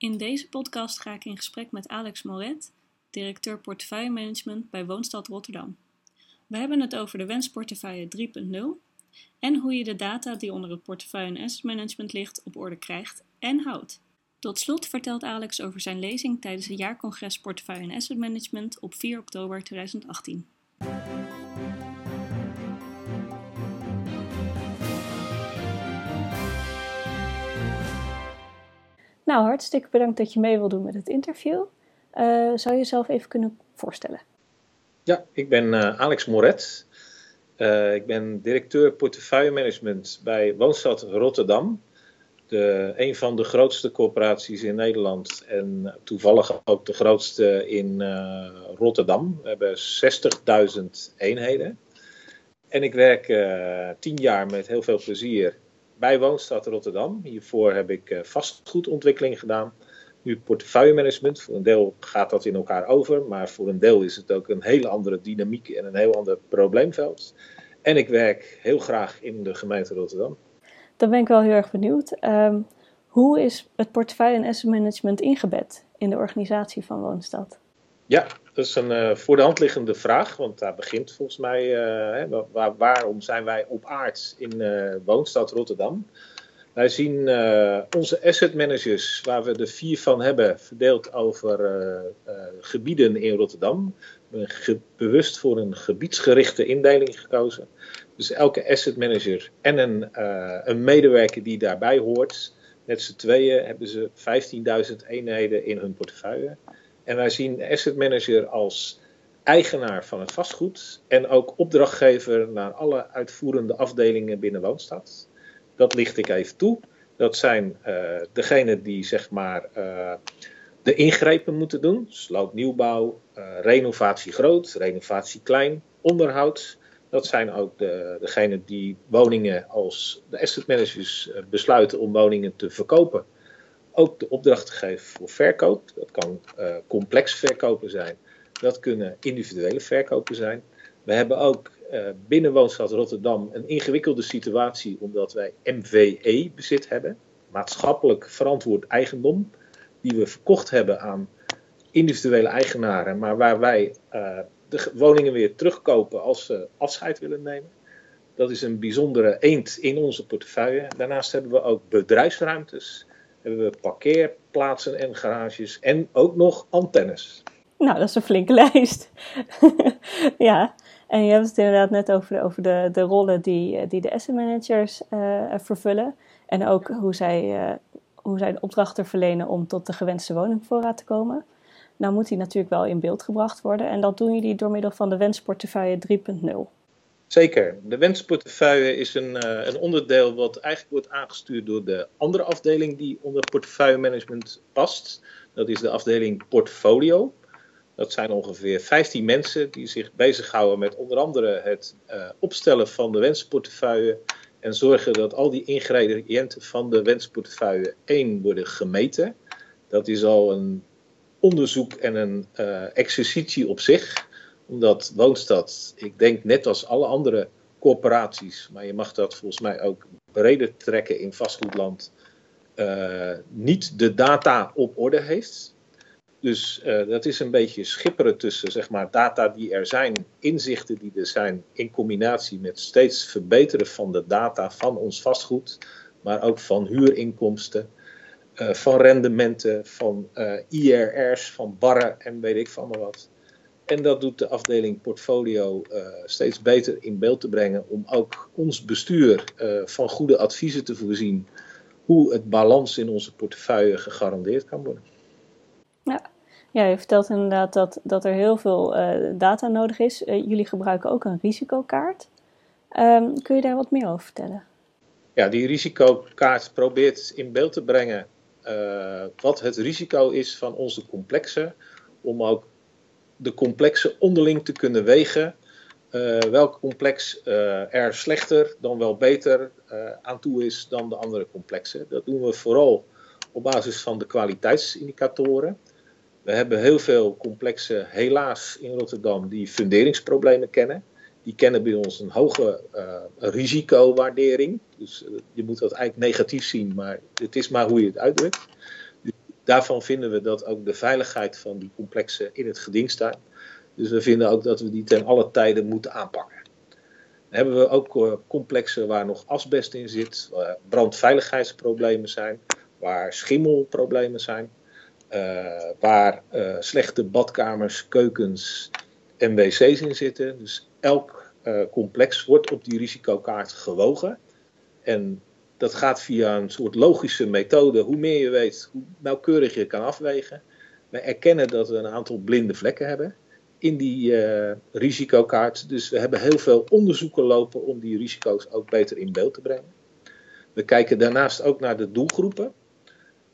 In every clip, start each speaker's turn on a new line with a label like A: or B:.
A: In deze podcast ga ik in gesprek met Alex Moret, directeur portefeuillemanagement bij Woonstad Rotterdam. We hebben het over de wensportefeuille 3.0 en hoe je de data die onder het portefeuille en asset management ligt op orde krijgt en houdt. Tot slot vertelt Alex over zijn lezing tijdens het jaarcongres Portefeuille en Asset Management op 4 oktober 2018. Nou, hartstikke bedankt dat je mee wil doen met het interview. Uh, zou je jezelf even kunnen voorstellen?
B: Ja, ik ben uh, Alex Moret. Uh, ik ben directeur portefeuille management bij Woonstad Rotterdam. De, een van de grootste corporaties in Nederland en toevallig ook de grootste in Rotterdam. We hebben 60.000 eenheden. En ik werk tien jaar met heel veel plezier bij Woonstad Rotterdam. Hiervoor heb ik uh, vastgoedontwikkeling gedaan. Nu portefeuillemanagement. Voor een deel gaat dat in elkaar over, maar voor een deel is het ook een hele andere dynamiek en een heel ander probleemveld. En ik werk heel graag in de gemeente Rotterdam.
A: Dan ben ik wel heel erg benieuwd. Um, hoe is het portefeuille en asset management ingebed in de organisatie van Woonstad?
B: Ja, dat is een uh, voor de hand liggende vraag, want daar begint volgens mij, uh, hè, waar, waarom zijn wij op aard in uh, woonstad Rotterdam? Wij zien onze asset managers, waar we er vier van hebben, verdeeld over gebieden in Rotterdam. We hebben bewust voor een gebiedsgerichte indeling gekozen. Dus elke asset manager en een, een medewerker die daarbij hoort, met z'n tweeën hebben ze 15.000 eenheden in hun portefeuille. En wij zien asset manager als eigenaar van het vastgoed en ook opdrachtgever naar alle uitvoerende afdelingen binnen Woonstad. Dat licht ik even toe. Dat zijn uh, degenen die zeg maar uh, de ingrepen moeten doen. Sloopnieuwbouw, uh, renovatie groot, renovatie klein, onderhoud. Dat zijn ook de, degenen die woningen als de asset managers besluiten om woningen te verkopen ook de opdracht geven voor verkoop. Dat kan uh, complex verkopen zijn. Dat kunnen individuele verkopen zijn. We hebben ook uh, binnen Woonstad Rotterdam een ingewikkelde situatie omdat wij MVE-bezit hebben. Maatschappelijk verantwoord eigendom. Die we verkocht hebben aan individuele eigenaren. Maar waar wij uh, de woningen weer terugkopen als ze afscheid willen nemen. Dat is een bijzondere eend in onze portefeuille. Daarnaast hebben we ook bedrijfsruimtes hebben we parkeerplaatsen en garages en ook nog antennes.
A: Nou, dat is een flinke lijst. ja, en je hebt het inderdaad net over de, over de, de rollen die, die de asset managers uh, vervullen. En ook hoe zij, uh, hoe zij de opdrachten verlenen om tot de gewenste woningvoorraad te komen. Nou moet die natuurlijk wel in beeld gebracht worden. En dat doen jullie door middel van de wensportefeuille 3.0.
B: Zeker. De wensportefeuille is een, uh, een, onderdeel wat eigenlijk wordt aangestuurd door de andere afdeling die onder portefeuillemanagement past. Dat is de afdeling portfolio. Dat zijn ongeveer 15 mensen die zich bezighouden met onder andere het uh, opstellen van de wensportefeuille en zorgen dat al die ingrediënten van de wensportefeuille één worden gemeten. Dat is al een onderzoek en een uh, exercitie op zich omdat Woonstad, ik denk net als alle andere corporaties, maar je mag dat volgens mij ook breder trekken in vastgoedland, uh, niet de data op orde heeft. Dus uh, dat is een beetje schipperen tussen zeg maar, data die er zijn, inzichten die er zijn, in combinatie met steeds verbeteren van de data van ons vastgoed, maar ook van huurinkomsten, uh, van rendementen, van IRR's, van barren en weet ik van wat. En dat doet de afdeling portfolio uh, steeds beter in beeld te brengen om ook ons bestuur uh, van goede adviezen te voorzien hoe het balans in onze portefeuille gegarandeerd kan worden.
A: Ja, ja je vertelt inderdaad dat, dat er heel veel uh, data nodig is. jullie gebruiken ook een risicokaart. Um, kun je daar wat meer over vertellen?
B: Ja, die risicokaart probeert in beeld te brengen wat het risico is van onze complexen om ook de complexen onderling te kunnen wegen. Uh, welk complex uh, er slechter dan wel beter uh, aan toe is dan de andere complexen. Dat doen we vooral op basis van de kwaliteitsindicatoren. We hebben heel veel complexen, helaas in Rotterdam, die funderingsproblemen kennen. Die kennen bij ons een hoge risicowaardering. Dus je moet dat eigenlijk negatief zien, maar het is maar hoe je het uitdrukt daarvan vinden we dat ook de veiligheid van die complexen in het geding staat. Dus we vinden ook dat we die ten alle tijden moeten aanpakken. Dan hebben we ook eh, complexen waar nog asbest in zit, waar brandveiligheidsproblemen zijn, waar schimmelproblemen zijn, uh, waar uh, slechte badkamers, keukens en wc's in zitten. Dus elk complex wordt op die risicokaart gewogen. En dat gaat via een soort logische methode. Hoe meer je weet, hoe nauwkeurig je kan afwegen. We erkennen dat we een aantal blinde vlekken hebben in die uh, risicokaart. Dus we hebben heel veel onderzoeken lopen om die risico's ook beter in beeld te brengen. We kijken daarnaast ook naar de doelgroepen.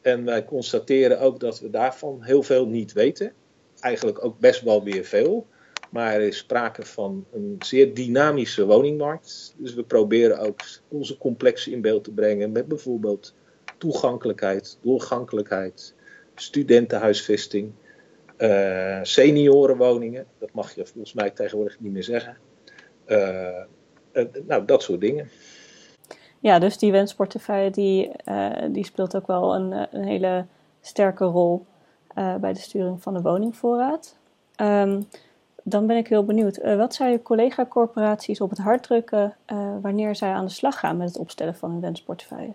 B: En wij constateren ook dat we daarvan heel veel niet weten. Eigenlijk ook best wel weer veel. Maar er is sprake van een zeer dynamische woningmarkt. Dus we proberen ook onze complexen in beeld te brengen met bijvoorbeeld toegankelijkheid, doorgankelijkheid, studentenhuisvesting, uh, seniorenwoningen. Dat mag je volgens mij tegenwoordig niet meer zeggen. Uh, uh, nou, dat soort dingen.
A: Ja, dus die wensportefeuille die, die speelt ook wel een, een hele sterke rol bij de sturing van de woningvoorraad. Um, dan ben ik heel benieuwd. Uh, wat zou je collega-corporaties op het hart drukken uh, wanneer zij aan de slag gaan met het opstellen van een wensportefeuille?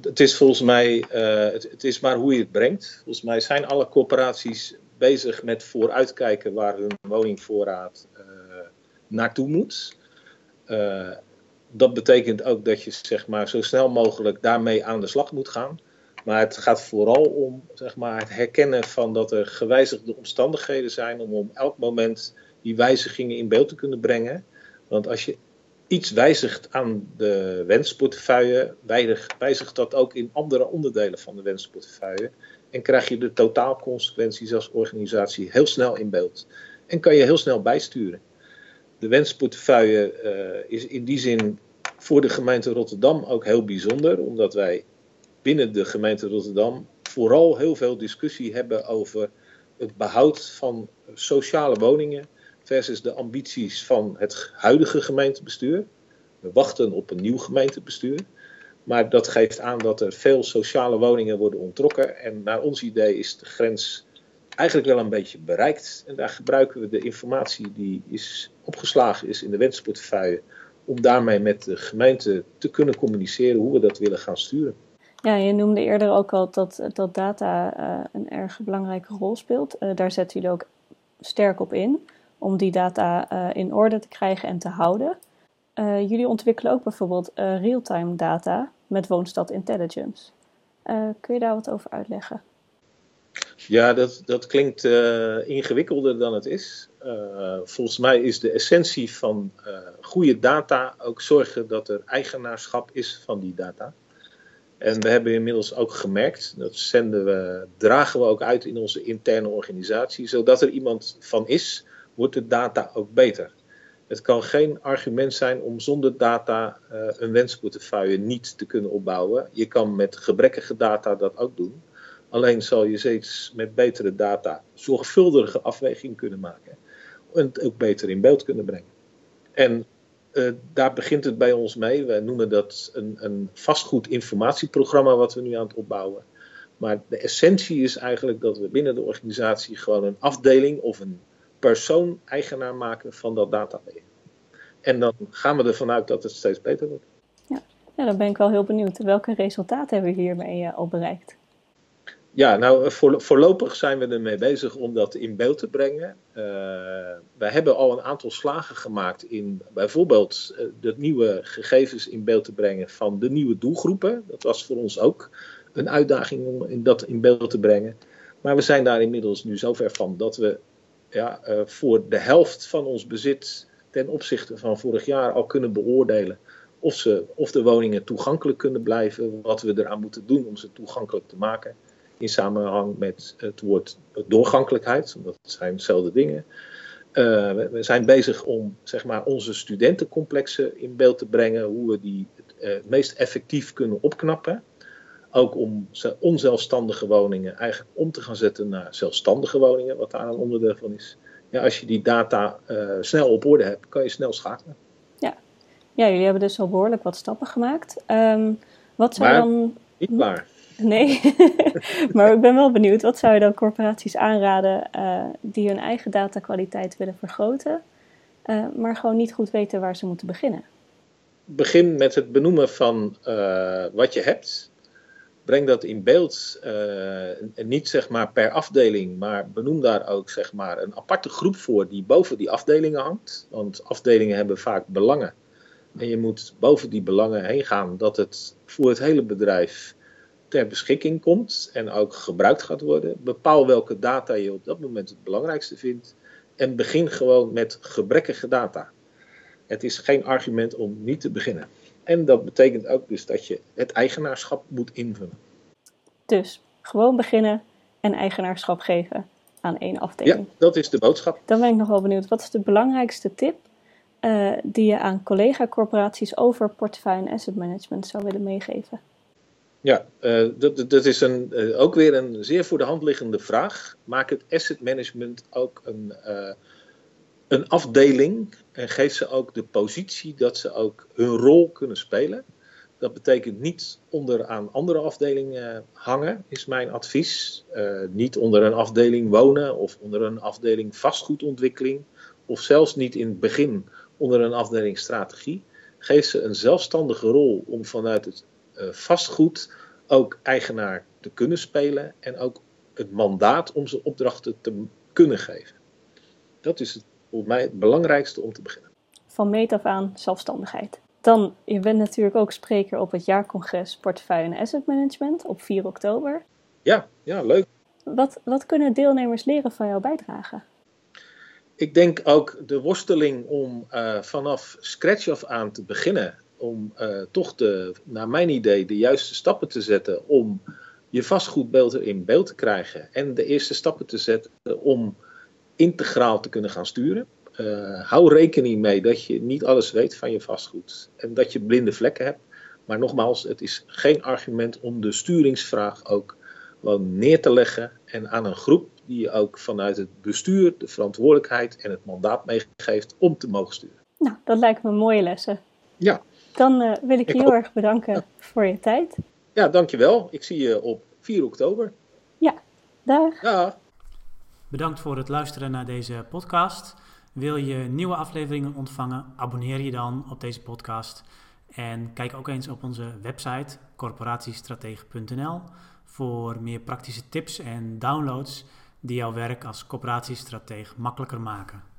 B: Het is volgens mij, het, is maar hoe je het brengt. Volgens mij zijn alle corporaties bezig met vooruitkijken waar hun woningvoorraad naartoe moet. dat betekent ook dat je zeg maar, zo snel mogelijk daarmee aan de slag moet gaan. Maar het gaat vooral om zeg maar, het herkennen van dat er gewijzigde omstandigheden zijn om op elk moment die wijzigingen in beeld te kunnen brengen. Want als je iets wijzigt aan de wensportefeuille, wijzigt dat ook in andere onderdelen van de wensportefeuille. En krijg je de totaalconsequenties als organisatie heel snel in beeld. En kan je heel snel bijsturen. De wensportefeuille uh, is in die zin voor de gemeente Rotterdam ook heel bijzonder, omdat wij binnen de gemeente Rotterdam vooral heel veel discussie hebben over het behoud van sociale woningen versus de ambities van het huidige gemeentebestuur. We wachten op een nieuw gemeentebestuur. Maar dat geeft aan dat er veel sociale woningen worden ontrokken. En naar ons idee is de grens eigenlijk wel een beetje bereikt. En daar gebruiken we de informatie die is opgeslagen is in de wensportefeuille. Om daarmee met de gemeente te kunnen communiceren hoe we dat willen gaan sturen.
A: Ja, je noemde eerder ook al dat, dat data uh, een erg belangrijke rol speelt. Uh, daar zetten jullie ook sterk op in om die data uh, in orde te krijgen en te houden. jullie ontwikkelen ook bijvoorbeeld real-time data met Woonstad Intelligence. kun je daar wat over uitleggen?
B: Ja, dat, dat klinkt ingewikkelder dan het is. volgens mij is de essentie van goede data ook zorgen dat er eigenaarschap is van die data. En we hebben inmiddels ook gemerkt, dat zenden we, dragen we ook uit in onze interne organisatie, zodat er iemand van is, wordt de data ook beter. Het kan geen argument zijn om zonder data uh, een wensportefeuille niet te kunnen opbouwen. Je kan met gebrekkige data dat ook doen. Alleen zal je steeds met betere data zorgvuldige afweging kunnen maken. En het ook beter in beeld kunnen brengen. En uh, daar begint het bij ons mee. We noemen dat een, een vastgoedinformatieprogramma wat we nu aan het opbouwen. Maar de essentie is eigenlijk dat we binnen de organisatie gewoon een afdeling of een persoon eigenaar maken van dat database. En dan gaan we ervan uit dat het steeds beter wordt.
A: Ja, ja dan ben ik wel heel benieuwd. Welke resultaten hebben we hiermee uh, al bereikt?
B: Ja, nou voor, voorlopig zijn we ermee bezig om dat in beeld te brengen. Uh, wij hebben al een aantal slagen gemaakt in bijvoorbeeld uh, de nieuwe gegevens in beeld te brengen van de nieuwe doelgroepen. Dat was voor ons ook een uitdaging om in dat in beeld te brengen. Maar we zijn daar inmiddels nu zover van dat we ja, voor de helft van ons bezit ten opzichte van vorig jaar al kunnen beoordelen of, ze, of de woningen toegankelijk kunnen blijven, wat we eraan moeten doen om ze toegankelijk te maken in samenhang met het woord doorgankelijkheid, dat zijn dezelfde dingen. Uh, we, zijn bezig om zeg maar, onze studentencomplexen in beeld te brengen, hoe we die het uh, meest effectief kunnen opknappen. Ook om onzelfstandige woningen eigenlijk om te gaan zetten naar zelfstandige woningen, wat daar een onderdeel van is. Ja, als je die data uh, snel op orde hebt, kan je snel schakelen.
A: Ja. ja, jullie hebben dus al behoorlijk wat stappen gemaakt. Um, wat
B: maar
A: dan.
B: Niet waar.
A: Nee, maar ik ben wel benieuwd. Wat zou je dan corporaties aanraden uh, die hun eigen datakwaliteit willen vergroten, uh, maar gewoon niet goed weten waar ze moeten beginnen?
B: Begin met het benoemen van uh, wat je hebt. Breng dat in beeld, niet zeg maar per afdeling, maar benoem daar ook zeg maar een aparte groep voor die boven die afdelingen hangt. Want afdelingen hebben vaak belangen. En je moet boven die belangen heen gaan dat het voor het hele bedrijf ter beschikking komt en ook gebruikt gaat worden. Bepaal welke data je op dat moment het belangrijkste vindt en begin gewoon met gebrekkige data. Het is geen argument om niet te beginnen. En dat betekent ook dus dat je het eigenaarschap moet invullen.
A: Dus gewoon beginnen en eigenaarschap geven aan één afdeling.
B: Ja, dat is de boodschap.
A: Dan ben ik nog wel benieuwd. Wat is de belangrijkste tip uh, die je aan collega-corporaties over portefeuille en asset management zou willen meegeven?
B: Ja, uh, dat, dat is een, uh, ook weer een zeer voor de hand liggende vraag. Maak het asset management ook een, uh, een afdeling en geef ze ook de positie dat ze ook hun rol kunnen spelen. Dat betekent niet onder aan andere afdelingen hangen, is mijn advies. niet onder een afdeling wonen of onder een afdeling vastgoedontwikkeling. Of zelfs niet in het begin onder een afdeling strategie. Geef ze een zelfstandige rol om vanuit het vastgoed ook eigenaar te kunnen spelen en ook het mandaat om ze opdrachten te kunnen geven. Dat is het, volgens mij het belangrijkste om te beginnen.
A: Van meet af aan zelfstandigheid. Dan, je bent natuurlijk ook spreker op het jaarcongres Portefeuille en Asset Management op 4 oktober.
B: Ja, ja leuk.
A: Wat, wat kunnen deelnemers leren van jouw bijdrage?
B: Ik denk ook de worsteling om uh, vanaf scratch af aan te beginnen om uh, toch de, naar mijn idee de juiste stappen te zetten om je vastgoedbeeld in beeld te krijgen en de eerste stappen te zetten om integraal te kunnen gaan sturen. Uh, hou rekening mee dat je niet alles weet van je vastgoed en dat je blinde vlekken hebt. Maar nogmaals, het is geen argument om de sturingsvraag ook gewoon neer te leggen en aan een groep die je ook vanuit het bestuur de verantwoordelijkheid en het mandaat meegeeft om te mogen sturen.
A: Nou, dat lijkt me mooie lessen.
B: Ja,
A: dan uh, wil ik je heel erg bedanken voor je tijd.
B: Ja, dankjewel. Ik zie je op 4 oktober.
A: Ja, dag.
B: Ja.
C: Bedankt voor het luisteren naar deze podcast. Wil je nieuwe afleveringen ontvangen? Abonneer je dan op deze podcast. En kijk ook eens op onze website corporatiestratege.nl voor meer praktische tips en downloads die jouw werk als corporatiestratege makkelijker maken.